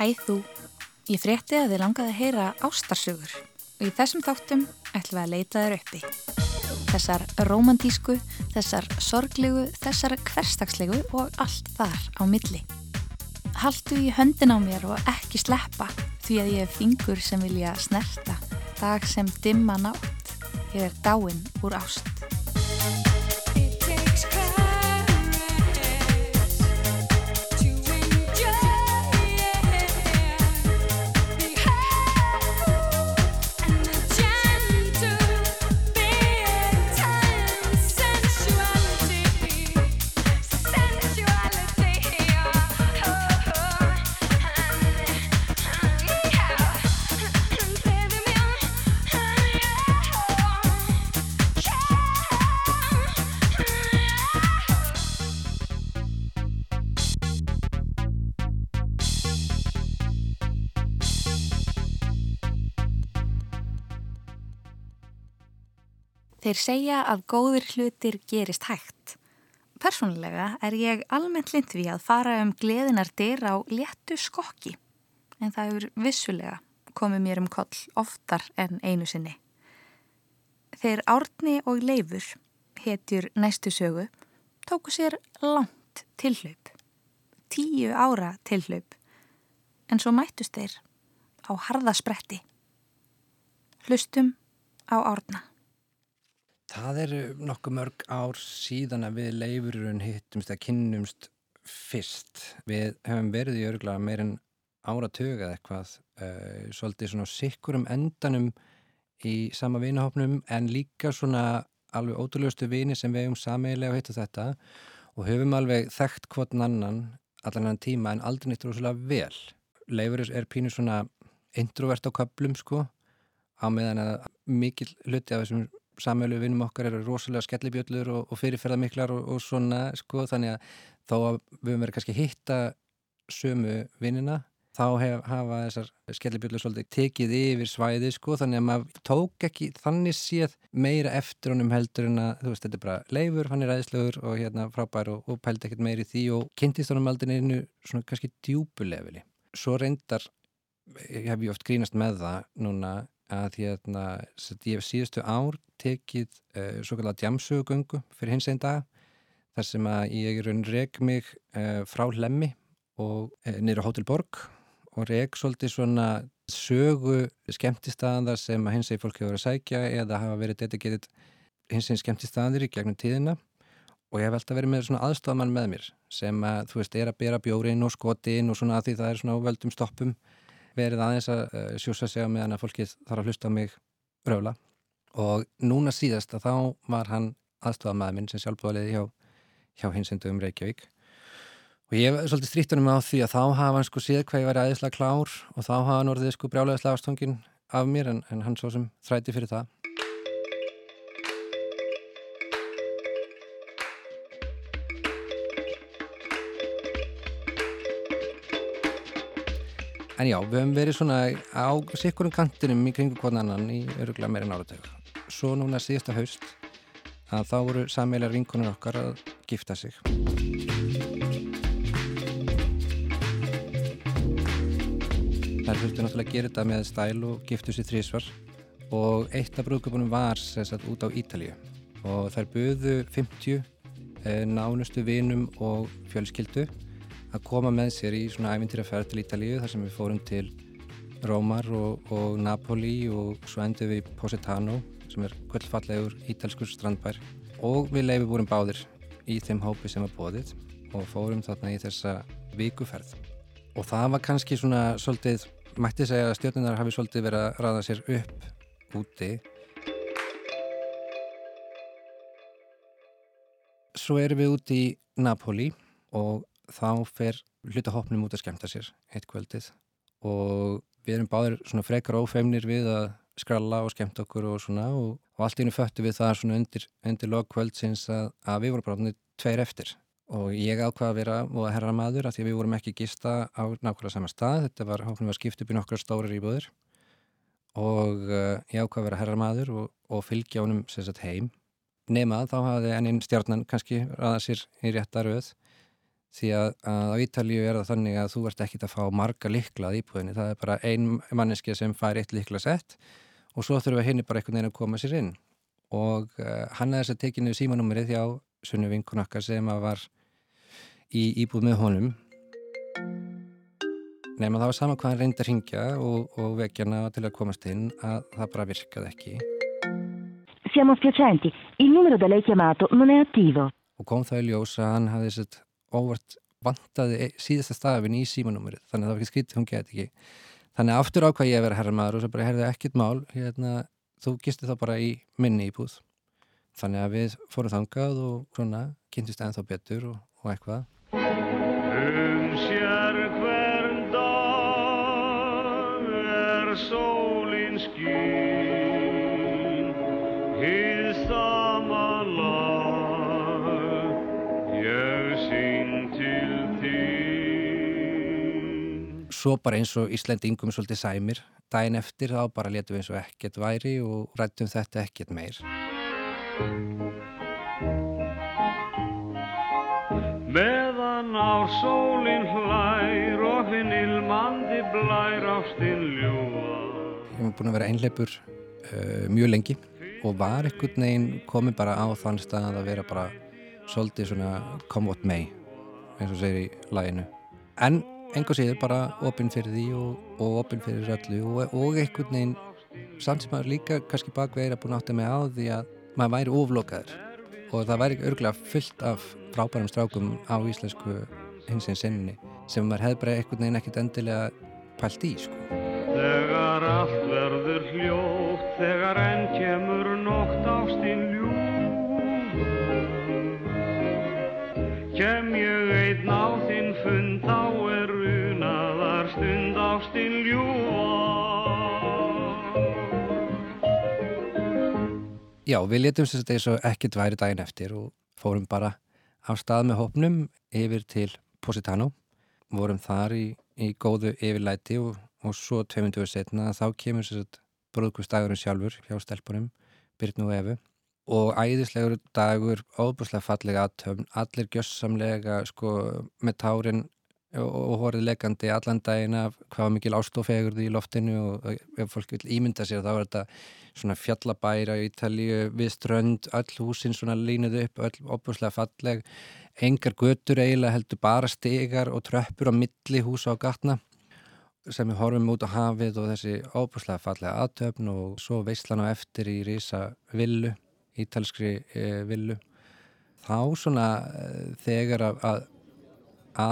Hæ þú, ég frétti að þið langaði að heyra ástarsugur og í þessum þáttum ætlum við að leita þér uppi. Þessar romantísku, þessar sorglegu, þessar hverstagslegu og allt þar á milli. Haldu í höndin á mér og ekki sleppa því að ég er fingur sem vilja snerta, dag sem dimma nátt, ég er dáinn úr ást. Þeir segja að góðir hlutir gerist hægt. Personlega er ég almennt lind við að fara um gleðinar dyr á léttu skokki, en það er vissulega komið mér um koll oftar en einu sinni. Þeir Árni og Leifur, hetjur næstu sögu, tóku sér langt tilhlaup, tíu ára tilhlaup, en svo mættust þeir á harðaspretti. Hlustum á Árna. Það eru nokkuð mörg ár síðan að við leifurinn hittumst að kynnumst fyrst. Við hefum verið í örgulega meirinn áratöga eitthvað, uh, svolítið svona sikkurum endanum í sama vinahopnum en líka svona alveg ótrúleustu vini sem við hefum sameigilega hittu þetta og höfum alveg þekkt hvort annan allan annan tíma en aldrei nýttur óslulega vel. Leifurins er pínu svona introvert á köplum sko á meðan að mikil hluti af þessum samölu vinnum okkar eru rosalega skellibjöllur og, og fyrirferðarmiklar og, og svona sko þannig að þá að við höfum verið kannski hitta sömu vinnina þá hef, hafa þessar skellibjöllur svolítið tekið yfir svæði sko þannig að maður tók ekki þannig séð meira eftir honum heldur en að þú veist þetta er bara leifur, hann er æðislegur og hérna frábær og, og pældi ekkert meiri því og kynntist honum aldrei einu svona kannski djúbulefili. Svo reyndar hef ég oft grínast með það núna að hérna, ég hef síðustu ár tekið uh, svo kallar djamsögugöngu fyrir hins einn dag þar sem að ég raun reg mig uh, frá Hlemmi og uh, niður á Hotel Borg og reg svolítið svona sögu skemmtistaðar sem að hins einn fólk hefur verið að sækja eða hafa verið dedicated hins einn skemmtistaðir í gegnum tíðina. Og ég hef alltaf verið með svona aðstofmann með mér sem að þú veist er að bera bjórin og skotin og svona að því það er svona veldum stoppum verið aðeins að uh, sjúsa sig á meðan að fólkið þarf að hlusta á mig röfla. Og núna síðast að þá var hann aðstofamæður minn sem sjálfbúðaliði hjá, hjá hinsendu um Reykjavík. Og ég hef svolítið stríktunum á því að þá hafa hann sko síð hvað ég væri aðeinslega klár og þá hafa hann orðið sko brjálega slagastongin af mér en, en hann svo sem þræti fyrir það En já, við höfum verið svona á sikkurum kantinum í kringu hvern annan í öruglega meira nárateg. Svo núna síðasta haust að þá voru sammeiljar vinkunum okkar að gifta sig. Það þurfti náttúrulega að gera þetta með stæl og giftu sér þrísvar og eitt af brúðköpunum var sagt, út á Ítalíu og þær buðu 50 eh, nánustu vinum og fjölskyldu að koma með sér í svona ævintýraferð til Ítalíu þar sem við fórum til Rómar og, og Napoli og svo endur við í Positano sem er kvöldfallegur ítalskur strandbær. Og við leiði vorum báðir í þeim hópi sem var bóðið og fórum þarna í þessa vikuferð. Og það var kannski svona svolítið, mætti segja að stjórnunar hafi svolítið verið að ræða sér upp úti. Svo erum við úti í Napoli og þá fer hlutahopnum út að skemta sér eitt kvöldið og við erum báðir svona frekar ófeimnir við að skralla og skemta okkur og svona og, og allt innu föttu við það svona undir, undir logkvöldsins að, að við vorum bara tveir eftir. Og ég ákvaði að vera og að herra maður að því að við vorum ekki gista á nákvæmlega sama stað, þetta var hófnum að skipta upp í nokkar stórir íbúður og uh, ég ákvaði að vera herra maður og, og fylgja honum sérstaklega heim. Nema þá hafði enninn stjarnan kannski ræða sér í rétta rauð því að, að á Ítalíu er það þannig að þú ert ekkit að fá marga likla að íbúðinni, það er bara ein manneski sem fær eitt likla sett og svo þurfum við henni bara einhvern veginn að koma sér inn og uh, hann er þess að tekinu símanúmerið hjá Sunnu vinkunakka sem að var í íbúð með honum Nefn að það var sama hvað hann reyndi að ringja og, og vekjana til að komast inn að það bara virkaði ekki. Siamo spiacenti, il numero da lei chiamato non è attivo. Og kom það í ljós að hann hafði sett óvart vantaði e- síðasta stafin í símanúmerið, þannig að það var ekki skrítið, hún geti ekki. Þannig að aftur ákvað ég að vera herramaður og svo bara herði ekkit mál, hérna, þú gisti þá bara í minni íbúð. Þannig að við fórum þangað og svona kynntist ennþá betur og, og eitthvað. Um sér hvern dag er sólin skín Svo bara eins og Íslendingum svolítið sæmir, daginn eftir þá bara letum við eins og ekkert væri og rættum þetta ekkert meir. Meðan á sólin hlær og hinn ilmandi blær ástinn ljúa Ég hef búin að vera einleipur uh, mjög lengi og var einhvern veginn komið bara á þann stað að vera bara svolítið svona come what may eins og segir í læginu. En enga síður bara opinn fyrir því og, og opinn fyrir öllu og, og einhvern veginn samt sem maður líka kannski bakveira búin átt að með á því að maður væri oflokaður og það væri örgulega fullt af frábærum strákum á íslensku hinsins sinni sem maður hefði bara einhvern veginn ekkert endilega pælt í sko. Þegar allt verður hljótt, þegar enn kemur nótt ástinn ljúf Já, við letum sem þetta eins og ekkert væri daginn eftir og fórum bara á stað með hópnum yfir til Positano. Vorum þar í, í góðu yfirlæti og, og svo tveimunduður setna þá kemur sem sagt brúðkustagurinn sjálfur hjá stelpunum, Byrnu og Efu. Og æðislegur dagur, óbúslega fallega aðtöfn, allir gjössamlega sko með tárin og, horið leggandi allan daginn af hvað mikil ástofegurði í loftinu og ef fólk vil ímynda sér þá er þetta svona fjallabæra í Ítalíu við strönd, öll húsin svona línuð upp, öll opuslega falleg engar götur eiginlega heldur bara stegar og tröppur á milli húsa á gatna sem við horfum út á hafið og þessi opuslega fallega aðtöfn og svo veislan á eftir í rísa villu, ítalskri e, villu. Þá svona e, þegar að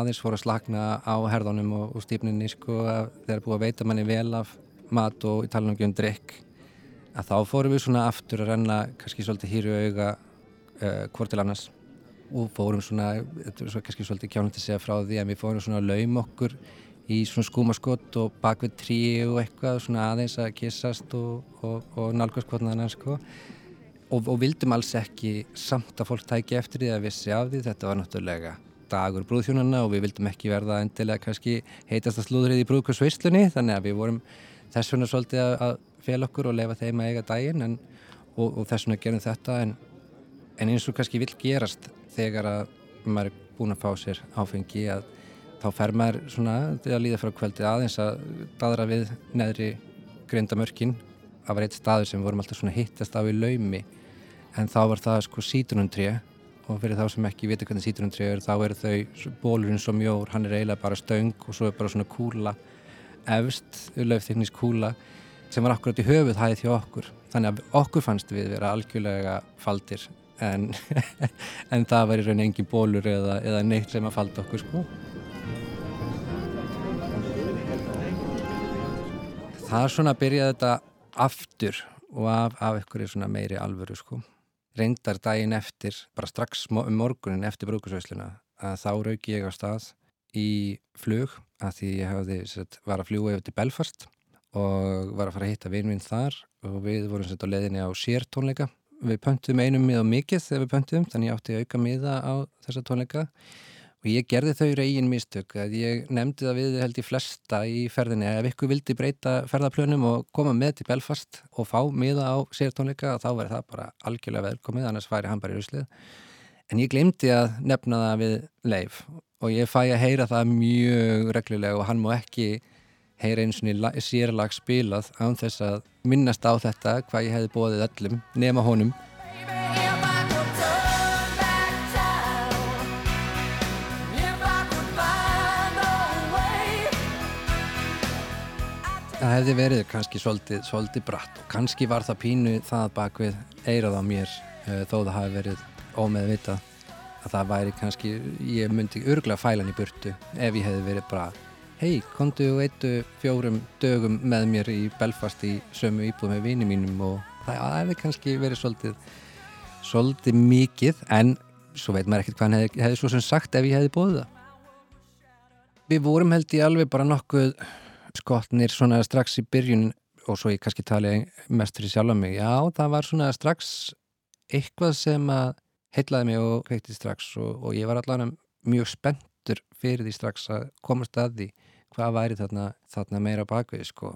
aðeins fór að slakna á herðunum og, og stípninni sko þeir búið að veita manni vel af mat og í talunum um drikk að þá fórum við svona aftur að renna kannski svolítið hýru auga uh, hvort til annars. Og fórum svona, svo kannski svolítið kjánandi segja frá því að við fórum svona að laum okkur í svona skúmaskott og bakvið trí og eitthvað svona aðeins að kissast og, og, og nálgast hvort annan sko. Og vildum alls ekki samt að fólk tæki eftir því að vissi af því þetta var náttúrulega dagur brúðhjónana og við vildum ekki verða endilega kannski heitast að slúðrið í brúðkursveislunni þannig að við vorum þess vegna svolítið að, fel okkur og lefa þeim að eiga daginn en, og, og þess vegna gerum þetta en, en eins og kannski vil gerast þegar að maður er búin að fá sér áfengi að þá fer maður svona til að líða frá kvöldið aðeins að dadra við neðri grindamörkin. Það var eitt staður sem vorum alltaf svona hittast á í laumi en þá var það sko sítrunumtré og fyrir þá sem ekki viti hvernig sítrunumtré er þá eru þau bólurinn svo mjór, hann er eiginlega bara stöng og svo er bara svona kúla efst, löfþyknis kúla sem var akkurat í höfuð hæðið hjá okkur. Þannig að okkur fannst við vera algjörlega faldir en, en það var í raun engin bólur eða, eða neitt sem að falda okkur sko. Það er svona að byrja þetta aftur og af, af er svona meiri alvöru sko reyndar daginn eftir, bara strax um morgunin eftir brúkusveisluna að þá rauki ég á stað í flug að því ég hafði, sett, var að fljúa yfir til Belfast og var að fara að hitta vinvinn þar og við vorum sett á leðinni á sér tónleika við pöntum einum miða mikið þegar við pöntum þannig ég átti að auka miða á þessa tónleika. og ég gerði þau reygin mistök að ég nefndi það við held ég flesta í ferðinni ef ykkur vildi breyta ferðarplönum og koma með til Belfast og fá miða á sér tónleika þá verði það bara algjörlega velkomið annars væri hann bara í ruslið. En ég glemdi að nefna það við Leif og ég fæ að heyra það mjög reglulega og hann má ekki heyra eins og sérlag spilað án þess að minnast á þetta hvað ég hefði bóðið öllum nema honum Það hefði verið kannski svolítið, svolítið bratt. Og kannski var það pínu það bak við eirað á mér uh, þó það hafi verið ómeðvitað að það væri kannski, ég myndi örgulega fælan í burtu ef ég hefði verið bara hei, kontu og eittu fjórum dögum með mér í Belfast í sömu íbúð með vini mínum. Og það hefði kannski verið svolítið svolítið mikið en svo veit maður ekkert hvað hann hefði, hefði svo sem sagt ef ég hefði bóðið það. Við vorum held í alveg bara nokkuð skotnir svona strax í byrjun og svo ég kannski tali mest fyrir sjálf á mig, já það var svona strax eitthvað sem að heitlaði mig og kveikti strax og, og ég var allavega mjög spenntur fyrir því strax að komast að því hvað væri þarna, þarna meira bakvið sko.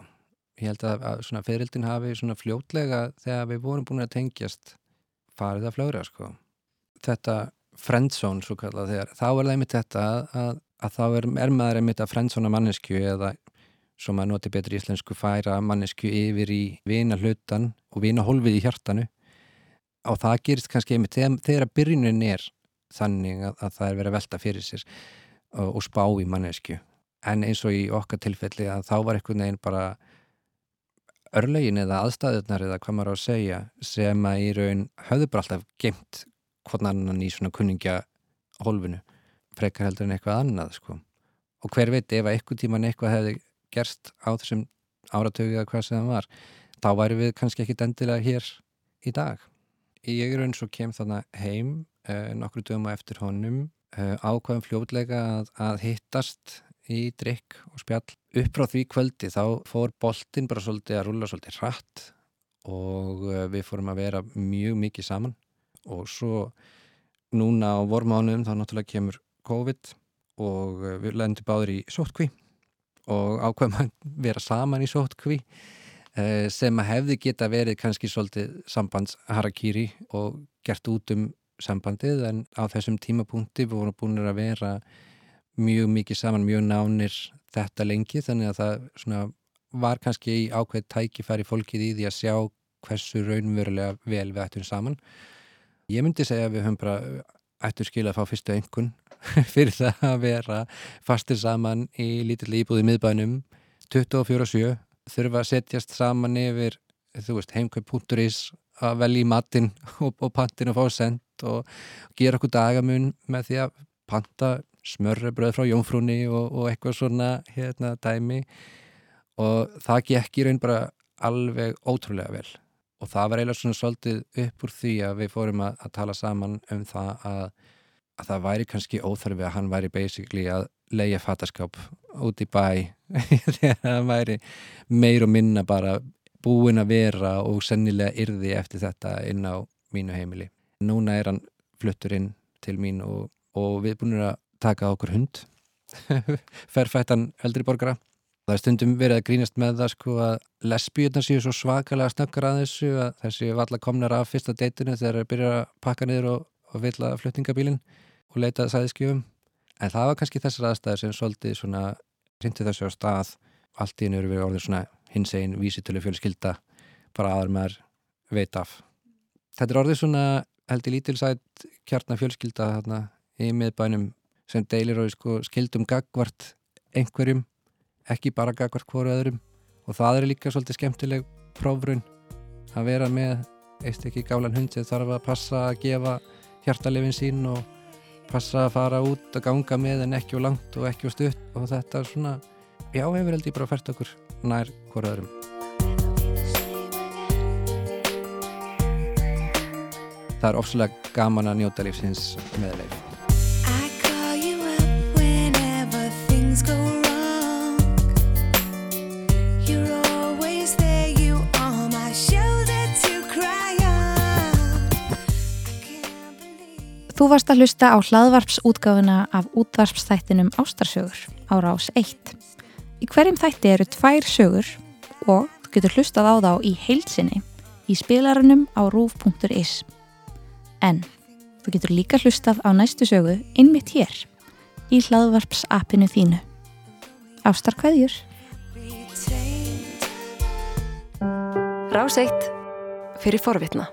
Ég held að, að svona fyririldin hafi svona fljótlega þegar við vorum búin að tengjast farið að fljóra sko. Þetta friendzone svo kallað þegar þá er það einmitt þetta að, að þá er, er maður einmitt að friendzona mannesku eða svo maður noti betri íslensku færa mannesku yfir í vina hlutan og vina holfið í hjartanu. Og það gerist kannski einmitt þegar, þegar byrjunin er þannig að, að það er verið að velta fyrir sér og, og spá í mannesku en eins og í okkar tilfelli að þá var einhvern veginn bara örlegin eða aðstæðunar eða hvað maður á að segja sem að í raun höfðu bara alltaf gemt hvern annan í svona kunningja holfinu frekar heldur en eitthvað annað sko. og hver veit ef að einhvern tíman eitthvað hefði gerst á þessum áratögu eða hvað sem það var þá væri við kannski ekkit endilega hér í dag. Ég er eins og kem þannig heim uh, nokkru dögum á eftir honum uh, ákvæðum fljótlega að, að hittast í drikk og spjall. Upp frá því kvöldi þá fór boltin bara svolítið að rulla svolítið hratt og uh, við fórum að vera mjög mikið saman og svo núna á vormánuðum þá náttúrulega kemur COVID og við lendum báður í sótkví og ákveðum að vera saman í sótkví eh, sem að hefði geta verið kannski svolítið sambandsharakýri og gert út um sambandið en á þessum tímapunkti við vorum búin að vera mjög mikið saman, mjög nánir þetta lengi þannig að það var kannski í ákveð tækifæri fólkið í því að sjá hversu raunverulega vel við ættum saman. Ég myndi segja að við höfum bara ættum skil að fá fyrstu engun fyrir það að vera fastir saman í lítill íbúði miðbænum. 24-7 þurfa að setjast saman yfir þú veist, heimkaup.is að velja í matinn og, og pantin og fá sendt og gera okkur dagamun með því að panta smörrebröð frá jónfrúni og, og eitthvað svona hérna dæmi. Og það gekk í raun bara alveg ótrúlega vel og það var eiginlega svona svolítið upp úr því að við fórum að, að tala saman um það að að það væri kannski óþarfi að hann væri basically að leia fattaskáp út í bæ þegar það væri meir og minna bara búin að vera og sennilega yrði eftir þetta inn á mínu heimili. Núna er hann fluttur inn til mín og, og við erum búin að taka okkur hund ferfættan eldri borgara það er stundum verið að grínast með það sko að lesbíunar séu svo svakalega snöggar að þessu að þessi valla komnar af fyrsta deitinu þegar það byrjar að pakka niður og, og vilja fluttingabílinn og leita sæðiskjöfum en það var kannski þessar aðstæðir sem svolítið svona hrindi þessu á stað. Allt í hennu eru við orðið svona hins einn vísitölu fjölskylda bara aður maður veit af. Þetta er orðið svona held í lítilsætt kjarnar fjölskylda þarna í miðbænum sem deilir og sko, skildum gagvart einhverjum, ekki bara gagvart hverju öðrum. Og það er líka svolítið skemmtileg prófrun að vera með eitt ekki gálan hund sem þarf að passa að gefa hjartalefin sín og passa að fara út að ganga með en ekki á langt og ekki á stutt. Og þetta er svona, já hefur held ég bara fært okkur nær hverju öðrum. Það er ofslega gaman að njóta lífsins meðleif Þú varst að hlusta á hlaðvarpsútgáfuna af útvarpsþættinum Ástarsögur á rás 1. Í hverjum þætti eru tvær sögur og þú getur hlustað á þá í heilsinni í spilarunum á rúf.is. En þú getur líka hlustað á næstu sögu innmitt hér í hlaðvarps appinu þínu. Ástarkvæðjur. Rás eitt fyrir forvitna.